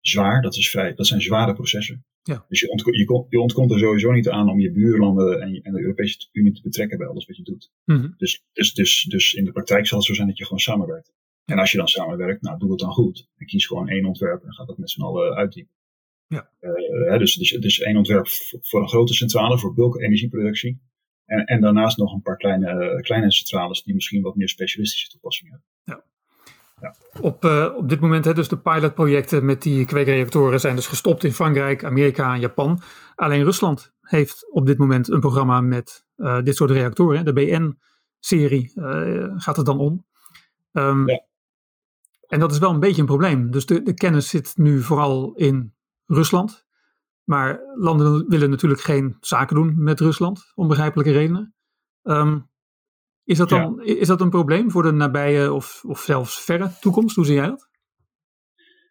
zwaar. Dat, is vrij, dat zijn zware processen. Ja. Dus je, ontko je, je, ontkomt er sowieso niet aan om je buurlanden en, en, de Europese Unie te betrekken bij alles wat je doet. Mm -hmm. dus, dus, dus, dus in de praktijk zal het zo zijn dat je gewoon samenwerkt. En als je dan samenwerkt, nou doe het dan goed. En kies gewoon één ontwerp en ga dat met z'n allen uitdiepen. Ja. Uh, dus, dus, dus één ontwerp voor een grote centrale, voor bulk energieproductie. En, en daarnaast nog een paar kleine, kleine centrales die misschien wat meer specialistische toepassingen hebben. Ja. Ja. Op, uh, op dit moment, hè, dus de pilotprojecten met die kweekreactoren zijn dus gestopt in Frankrijk, Amerika en Japan. Alleen Rusland heeft op dit moment een programma met uh, dit soort reactoren. De BN-serie uh, gaat het dan om. Um, ja. En dat is wel een beetje een probleem. Dus de, de kennis zit nu vooral in Rusland. Maar landen willen natuurlijk geen zaken doen met Rusland, om begrijpelijke redenen. Um, is, dat dan, is dat een probleem voor de nabije of, of zelfs verre toekomst? Hoe zie jij dat?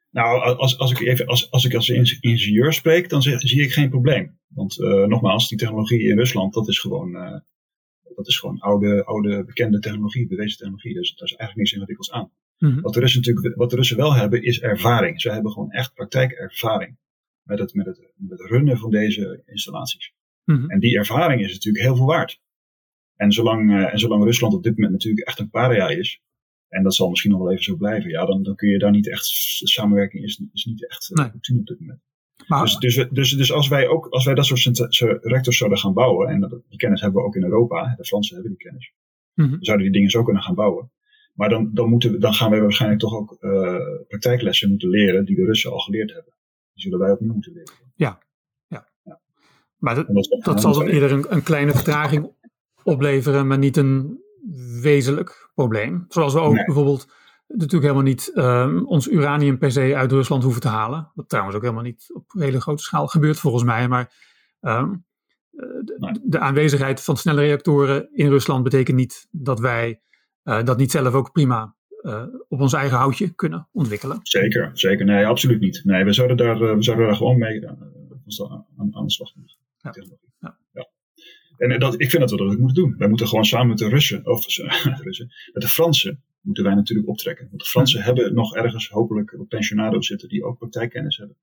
Nou, als, als, ik, even, als, als ik als ingenieur spreek, dan zie, zie ik geen probleem. Want uh, nogmaals, die technologie in Rusland, dat is gewoon, uh, dat is gewoon oude, oude bekende technologie, bewezen technologie. Dus daar is eigenlijk niks ingewikkelds aan. Mm -hmm. wat, de Russen natuurlijk, wat de Russen wel hebben, is ervaring. Ze hebben gewoon echt praktijkervaring met het, met het, met het runnen van deze installaties. Mm -hmm. En die ervaring is natuurlijk heel veel waard. En zolang, uh, en zolang Rusland op dit moment natuurlijk echt een paria is, en dat zal misschien nog wel even zo blijven, ja, dan, dan kun je daar niet echt, samenwerking is, is niet echt uh, nee. op dit moment. Maar, dus, dus, dus, dus als wij ook, als wij dat soort rectors zouden gaan bouwen, en dat, die kennis hebben we ook in Europa, de Fransen hebben die kennis, mm -hmm. zouden die dingen zo kunnen gaan bouwen. Maar dan, dan, moeten we, dan gaan wij waarschijnlijk toch ook uh, praktijklessen moeten leren die de Russen al geleerd hebben. Die zullen wij opnieuw moeten leren. Ja, ja. ja. maar dat, dat, dat zal dan eerder een, een, kleine vertraging opleveren, maar niet een wezenlijk probleem. Zoals we ook nee. bijvoorbeeld natuurlijk helemaal niet um, ons uranium per se uit Rusland hoeven te halen. Wat trouwens ook helemaal niet op hele grote schaal gebeurt volgens mij. Maar um, de, nee. de, aanwezigheid van snelle reactoren in Rusland betekent niet dat wij uh, dat niet zelf ook prima uh, op ons eigen houtje kunnen ontwikkelen. Zeker, zeker. Nee, absoluut niet. Nee, we zouden daar, we zouden daar gewoon mee aan, aan, aan de slag moeten. Ja. Ja. ja. En dat, ik vind dat we dat ook moeten doen. Wij moeten gewoon samen met de Russen, of Russen, met de Fransen, moeten wij natuurlijk optrekken. Want de Fransen ja. hebben nog ergens hopelijk pensionado's zitten die ook praktijkkennis hebben.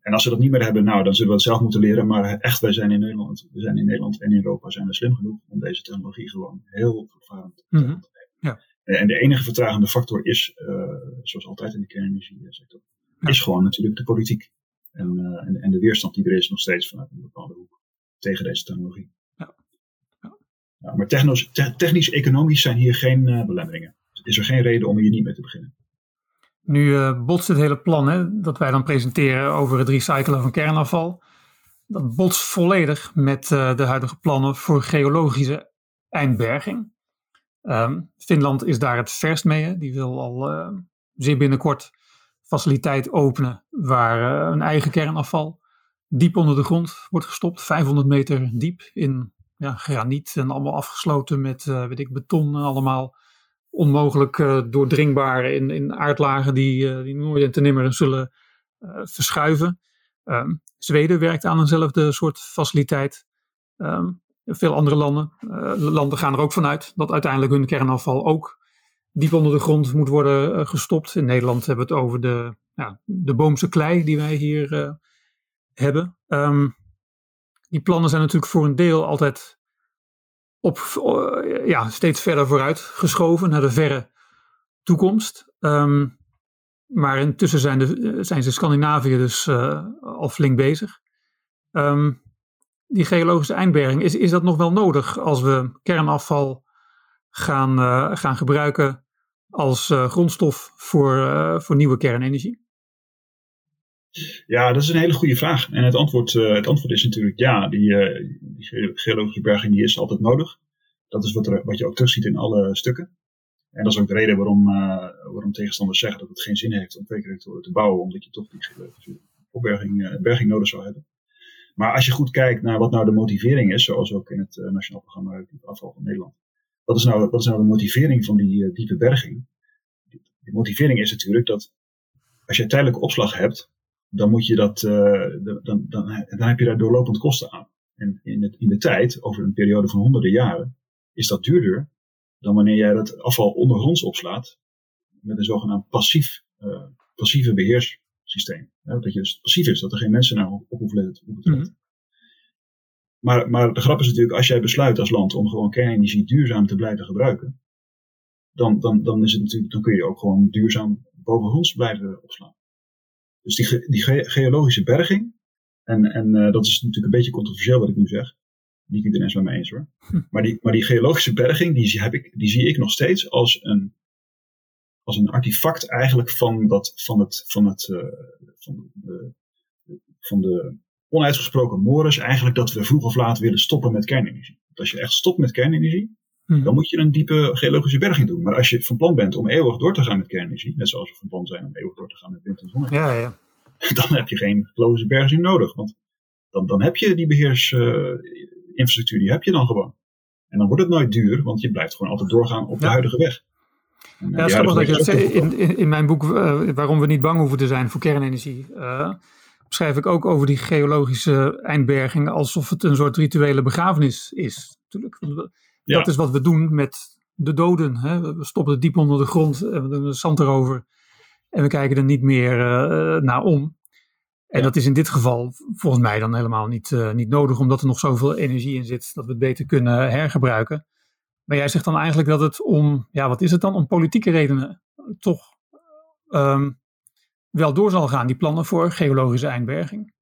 En als ze dat niet meer hebben, nou, dan zullen we het zelf moeten leren. Maar echt, wij zijn in Nederland, we zijn in Nederland en in Europa zijn we slim genoeg om deze technologie gewoon heel voortvarend te mm -hmm. Ja. En de enige vertragende factor is, uh, zoals altijd in de kernenergie-sector, ja. is gewoon natuurlijk de politiek. En, uh, en, en, de weerstand die er is nog steeds vanuit een bepaalde hoek tegen deze technologie. Ja. Ja. maar technisch-economisch zijn hier geen uh, belemmeringen. Is er geen reden om hier niet mee te beginnen. Nu botst het hele plan hè, dat wij dan presenteren over het recyclen van kernafval. Dat botst volledig met de huidige plannen voor geologische eindberging. Um, Finland is daar het verst mee. Die wil al uh, zeer binnenkort faciliteit openen waar uh, een eigen kernafval diep onder de grond wordt gestopt. 500 meter diep in ja, graniet en allemaal afgesloten met uh, weet ik, beton en allemaal onmogelijk doordringbaar in, in aardlagen die, die nooit en te nimmer zullen verschuiven. Um, Zweden werkt aan eenzelfde soort faciliteit. Um, veel andere landen, uh, landen gaan er ook vanuit dat uiteindelijk hun kernafval ook diep onder de grond moet worden uh, gestopt. In Nederland hebben we het over de, ja, de boomse klei die wij hier uh, hebben. Um, die plannen zijn natuurlijk voor een deel altijd op, ja, steeds verder vooruit geschoven naar de verre toekomst. Um, maar intussen zijn, de, zijn ze Scandinavië dus al flink bezig. Um, die geologische eindberging, is, is dat nog wel nodig als we kernafval gaan, uh, gaan gebruiken als uh, grondstof voor, uh, voor nieuwe kernenergie? Ja, dat is een hele goede vraag. En het antwoord, het antwoord is natuurlijk ja. Die, die geologische berging die is altijd nodig. Dat is wat, er, wat je ook terugziet in alle stukken. En dat is ook de reden waarom, waarom tegenstanders zeggen dat het geen zin heeft om kweekreactoren te bouwen, omdat je toch die opberging berging nodig zou hebben. Maar als je goed kijkt naar wat nou de motivering is, zoals ook in het uh, Nationaal Programma Relatief Afval van Nederland, wat is nou, wat is nou de motivering van die diepe berging? De motivering is natuurlijk dat als je tijdelijke opslag hebt, dan, moet je dat, dan, dan, dan, dan heb je daar doorlopend kosten aan. En in, het, in de tijd, over een periode van honderden jaren, is dat duurder dan wanneer jij dat afval ondergronds opslaat met een zogenaamd passief, uh, beheerssysteem. dat je dus passief is, dat er geen mensen naar op hoeven te letten. Mhm. Maar, maar de grap is natuurlijk, als jij besluit als land om gewoon kernenergie duurzaam te blijven gebruiken, dan, dan, dan, is het natuurlijk, dan kun je ook gewoon duurzaam bovengronds blijven opslaan. Dus die, die geologische berging, en, en uh, dat is natuurlijk een beetje controversieel wat ik nu zeg, niet iedereen is het met me eens hoor. Hm. Maar, die, maar die geologische berging, die, heb ik, die zie ik nog steeds als een, als een artefact eigenlijk van, dat, van, het, van, het, uh, van, de, van de onuitgesproken mores eigenlijk dat we vroeg of laat willen stoppen met kernenergie. Want als je echt stopt met kernenergie, hm. dan moet je een diepe geologische berging doen. Maar als je van plan bent om eeuwig door te gaan met kernenergie, net zoals we van plan zijn om eeuwig door te gaan met wind en zon, ja, ja. dan heb je geen geologische berging nodig. Want dan, dan heb je die beheers, uh, infrastructuur die heb je dan gewoon. En dan wordt het nooit duur, want je blijft gewoon altijd doorgaan op de huidige weg. Ja, grappig dat je dat zei. In, in, in, mijn boek uh, Waarom we niet bang hoeven te zijn voor kernenergie, uh, schrijf ik ook over die geologische eindberging alsof het een soort rituele begrafenis is. Natuurlijk. Ja. Dat is wat we doen met de doden. Hè. We stoppen het diep onder de grond en we doen de zand erover. En we kijken er niet meer uh, naar om. En dat is in dit geval volgens mij dan helemaal niet, niet nodig, omdat er nog zoveel energie in zit dat we het beter kunnen hergebruiken. Maar jij zegt dan eigenlijk dat het om, ja, wat is het dan, om politieke redenen toch um, wel door zal gaan, die plannen voor geologische eindberging.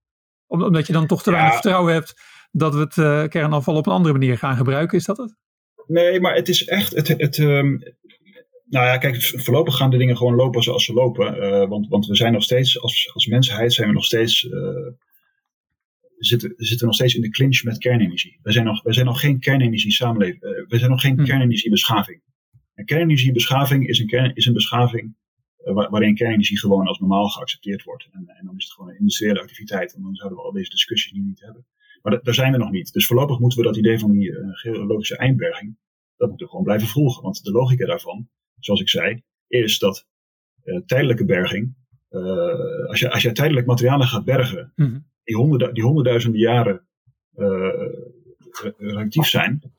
omdat je dan toch te weinig vertrouwen hebt dat we het uh, kernafval op een andere manier gaan gebruiken, is dat het? Nee, maar het is echt, het, het, um, nou ja, kijk, voorlopig gaan de dingen gewoon lopen zoals ze lopen. Uh, want, want we zijn nog steeds, als, als mensheid zijn we nog steeds, uh, zitten, zitten nog steeds in de clinch met kernenergie. We zijn nog, we zijn nog geen kernenergie samenleving. Uh, we zijn nog geen hm. kernenergiebeschaving. Een kernenergiebeschaving is een, kern, is een beschaving waarin kernenergie gewoon als normaal geaccepteerd wordt. En, en, dan is het gewoon een industriële activiteit. En dan zouden we al deze discussies nu niet hebben. Maar daar zijn we nog niet. Dus voorlopig moeten we dat idee van die geologische eindberging, dat moeten we gewoon blijven volgen. Want de logica daarvan zoals ik zei, is dat tijdelijke berging, uh, als, je, als je tijdelijk materialen gaat bergen, mm die, honderd, die honderdduizenden jaren uh, relatief zijn,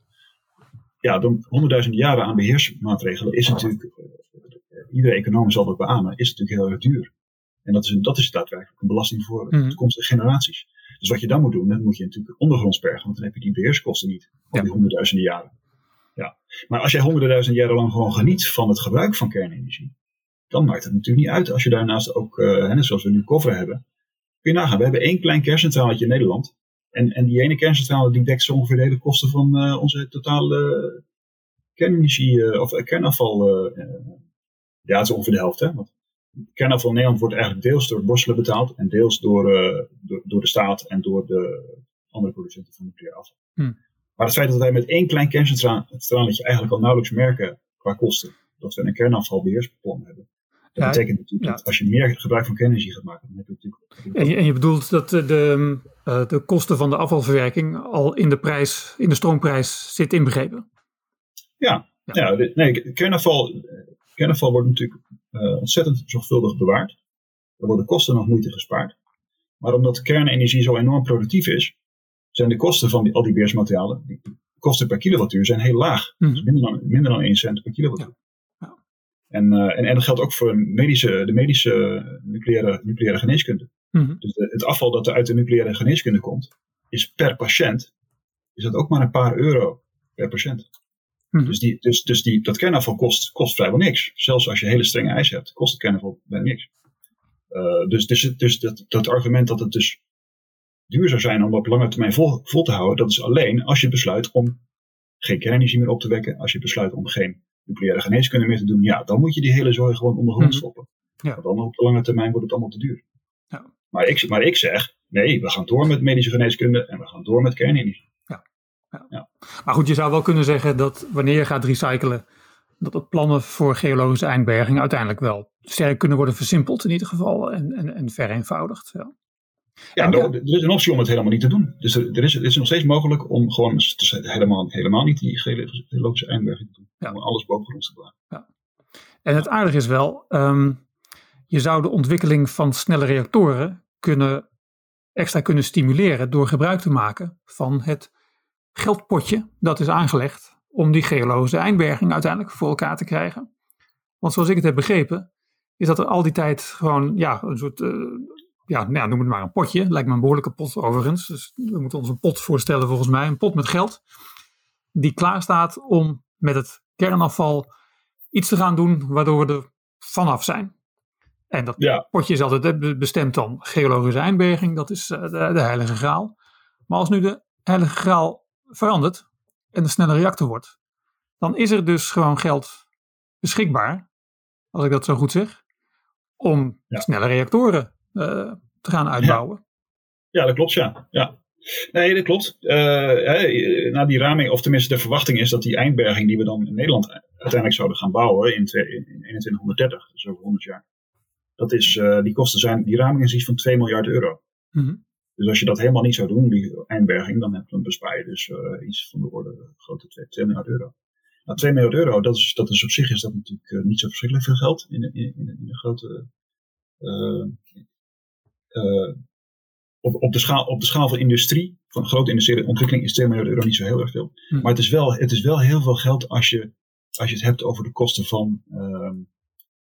ja, dan honderdduizenden jaren aan beheersmaatregelen is natuurlijk, iedere econoom zal dat beamen, is natuurlijk heel erg duur. En dat is, dat is daadwerkelijk een belasting voor mm toekomstige generaties. Dus wat je dan moet doen, dan moet je natuurlijk ondergronds bergen, want dan heb je die beheerskosten niet op die honderdduizenden jaren. Ja. Maar als jij honderden duizend jaren lang gewoon geniet van het gebruik van kernenergie, dan maakt het natuurlijk niet uit als je daarnaast ook, uh, zoals we nu cover hebben, kun je nagaan. We hebben één klein kerncentraletje in Nederland. En, en die ene kerncentrale die dekt zo ongeveer de hele kosten van uh, onze totale kernenergie uh, of kernafval. ja, het is ongeveer de helft. Hè? Want kernafval in Nederland wordt eigenlijk deels door Borselen betaald en deels door, door, door, de staat en door de andere producenten van nucleair afval. Hm. Maar het feit dat wij met één klein kerncentraletje eigenlijk al nauwelijks merken qua kosten dat we een kernafvalbeheersplan hebben. Dat betekent natuurlijk dat als je meer gebruik van kernenergie gaat maken, dan heb je natuurlijk. En je, en je bedoelt dat de, uh, de kosten van de afvalverwerking al in de prijs, in de stroomprijs zit inbegrepen? Ja, ja. ja nee, kernafval, kernafval wordt natuurlijk uh, ontzettend zorgvuldig bewaard. Er worden kosten nog moeite gespaard. Maar omdat kernenergie zo enorm productief is, zijn de kosten van die, al die beersmaterialen, de kosten per kilowattuur, zijn heel laag. Mhm. dus minder, dan, minder dan 1 cent per kilowattuur. En, uh, en, en dat geldt ook voor medische, de medische nucleaire, nucleaire geneeskunde. Mhm. Dus het afval dat er uit de nucleaire geneeskunde komt, is per patiënt, is dat ook maar een paar euro per patiënt. Mhm. Dus, die, dus, dus die, dat kernafval kost, kost vrijwel niks. Zelfs als je hele strenge eisen hebt, kost het kernafval bijna niks. Uh, dus dus, dus dat, dat argument dat het dus duur zou zijn om op lange termijn vol, vol te houden, dat is alleen als je besluit om geen kernenergie meer op te wekken, als je besluit om geen nucleaire geneeskunde meer te doen, ja, dan moet je die hele zooi gewoon onder grond mhm. stoppen. Ja. Want dan op de lange termijn wordt het allemaal te duur. Ja. Maar, ik, maar ik zeg, nee, we gaan door met medische geneeskunde en we gaan door met kernenergie. Ja. Ja. ja. Maar goed, je zou wel kunnen zeggen dat wanneer je gaat recyclen, dat de plannen voor geologische eindberging uiteindelijk wel sterk kunnen worden versimpeld in ieder geval en, en, en vereenvoudigd. Ja. Ja, er, er, is een optie om het helemaal niet te doen. Dus er, er is, het is nog steeds mogelijk om gewoon helemaal, helemaal niet die geologische eindberging te doen. Ja. Om alles bovengronds te plaatsen. Ja. En het aardige is wel, um, je zou de ontwikkeling van snelle reactoren kunnen, extra kunnen stimuleren door gebruik te maken van het geldpotje dat is aangelegd om die geologische eindberging uiteindelijk voor elkaar te krijgen. Want zoals ik het heb begrepen, is dat er al die tijd gewoon ja, een soort, uh, ja, nou, noem het maar een potje, lijkt me een behoorlijke pot overigens. Dus we moeten ons een pot voorstellen volgens mij, een pot met geld, die klaar staat om met het kernafval iets te gaan doen waardoor we er vanaf zijn. En dat potje is altijd bestemd dan geologische eindberging, dat is eh, de, de heilige graal. Maar als nu de heilige graal verandert en de snelle reactor wordt, dan is er dus gewoon geld beschikbaar, als ik dat zo goed zeg, om snelle reactoren te gaan uitbouwen. Ja. dat klopt, ja. ja. Nee, dat klopt. Uh, na die raming, of tenminste de verwachting is dat die eindberging die we dan in Nederland uiteindelijk zouden gaan bouwen in, in 2130, dus over 100 jaar. Dat is, uh, die kosten zijn, die raming is iets van 2 miljard euro. Mm dus als je dat helemaal niet zou doen, die eindberging, dan, dan bespaar je dus uh, iets van de orde grote 2, 2 miljard euro. Nou, 2 miljard euro, dat is, dat is op zich is dat natuurlijk niet zo verschrikkelijk veel geld in, in, in, in een grote. Uh, op, op, de schaal, op de schaal van industrie, van grote industriële ontwikkeling, is 2 miljard euro niet zo heel erg veel. Hm. Maar het is, wel, het is wel heel veel geld als je, als je het hebt over de kosten van ehm,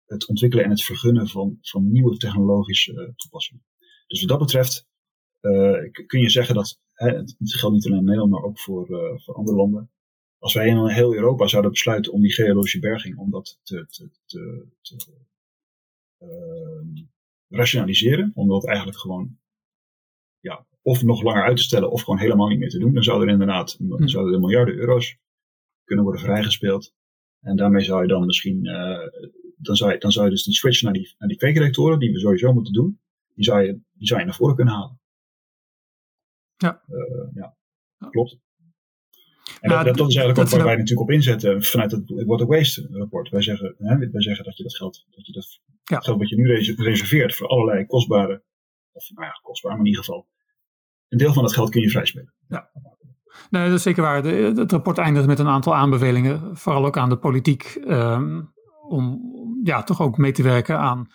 het ontwikkelen en het vergunnen van, van nieuwe technologische toepassingen. Dus wat dat betreft uh, kun je zeggen dat, hè, het geldt niet alleen in Nederland, maar ook voor, voor andere landen. Als wij in heel Europa zouden besluiten om die geologische berging, om dat te, te, te, te uh, rationaliseren, om dat eigenlijk gewoon ja, of nog langer uit te stellen of gewoon helemaal niet meer te doen, dan zouden er inderdaad dan zouden er miljarden euro's kunnen worden vrijgespeeld. En daarmee zou je dan misschien, uh, dan, zou je, dan zou je dus die switch naar die, naar die kweekreactoren, die we sowieso moeten doen, die zou, je, die zou je naar voren kunnen halen. Ja. Uh, ja. klopt. En dat, dat, is eigenlijk ook waar wij natuurlijk op inzetten vanuit het Water Waste rapport. Wij zeggen, hè, wij zeggen dat je dat geld, dat je dat ja. geld wat je nu reserveert voor allerlei kostbare, of nou ja, kostbaar, maar in ieder geval, een deel van dat geld kun je vrijspelen. Ja. Nee, dat is zeker waar. De, het rapport eindigt met een aantal aanbevelingen, vooral ook aan de politiek, um, om ja, toch ook mee te werken aan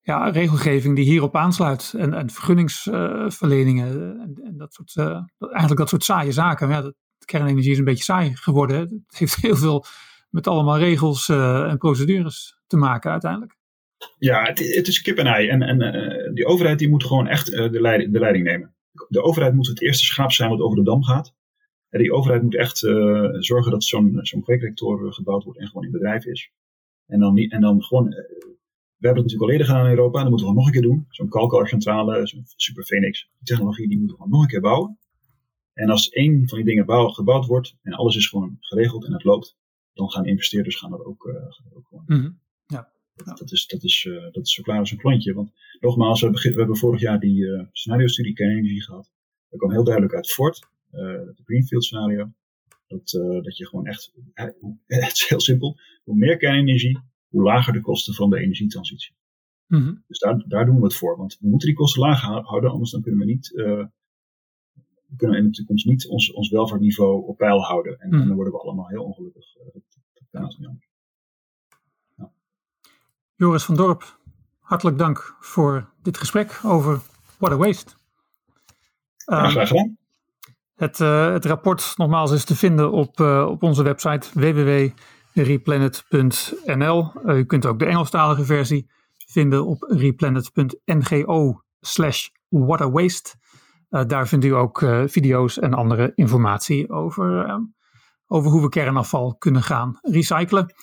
ja, regelgeving die hierop aansluit. En, en vergunningsverleningen en, en, dat soort, uh, eigenlijk dat soort saaie zaken. Ja, de kernenergie is een beetje saai geworden. Het heeft heel veel met allemaal regels uh, en procedures te maken uiteindelijk. Ja, het, het is kip en ei. En, uh, die overheid die moet gewoon echt de, leiding, de leiding nemen. De overheid moet het eerste schaap zijn wat over de dam gaat. En die overheid moet echt zorgen dat zo'n zo'n kweekreactor gebouwd wordt en gewoon in bedrijf is. En dan, niet, en dan gewoon we hebben het natuurlijk al eerder gedaan in Europa, en dat moeten we nog een keer doen. Zo'n kalkalcentrale, zo'n Super Phoenix, technologie, die moeten we nog een keer bouwen. En als één van die dingen bouw, gebouwd wordt en alles is gewoon geregeld en het loopt, dan gaan investeerders gaan dat ook, uh, ook gewoon. Mm -hmm. ja. Dat, dat, is, dat, is, uh, dat is zo klaar als een klontje. Want nogmaals, we, we hebben vorig jaar die uh, scenario-studie kernenergie gehad. Dat kwam heel duidelijk uit voort, het Greenfield scenario. Dat, dat je gewoon echt, het is heel simpel, hoe meer kernenergie, hoe lager de kosten van de energietransitie. Mhm. Dus daar, daar doen we het voor. Want we moeten die kosten laag houden, anders dan kunnen we niet, kunnen we in de toekomst niet ons, ons welvaartniveau op peil houden. En, mm dan worden we allemaal heel ongelukkig. Uh, dat. Ja. Joris van Dorp, hartelijk dank voor dit gesprek over water waste. Ja, graag gedaan. Het, uh, het rapport nogmaals is te vinden op, op onze website www replanet.nl. Uh, u kunt ook de Engelstalige versie vinden op replanet.ngo slash waterwaste. Uh, daar vindt u ook uh, video's en andere informatie over, over hoe we kernafval kunnen gaan recyclen.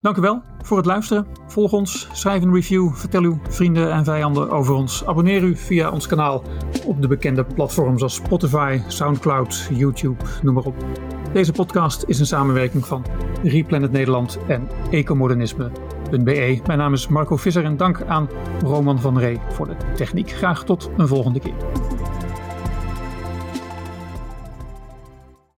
Dank u wel voor het luisteren. Volg ons, schrijf een review, vertel uw vrienden en vijanden over ons. Abonneer u via ons kanaal op de bekende platforms als Spotify, Soundcloud, YouTube, noem maar op. Deze podcast is een samenwerking van Replanet Nederland en ecomodernisme.be. Mijn naam is Marco Visser en dank aan Roman van Ree voor de techniek. Graag tot een volgende keer.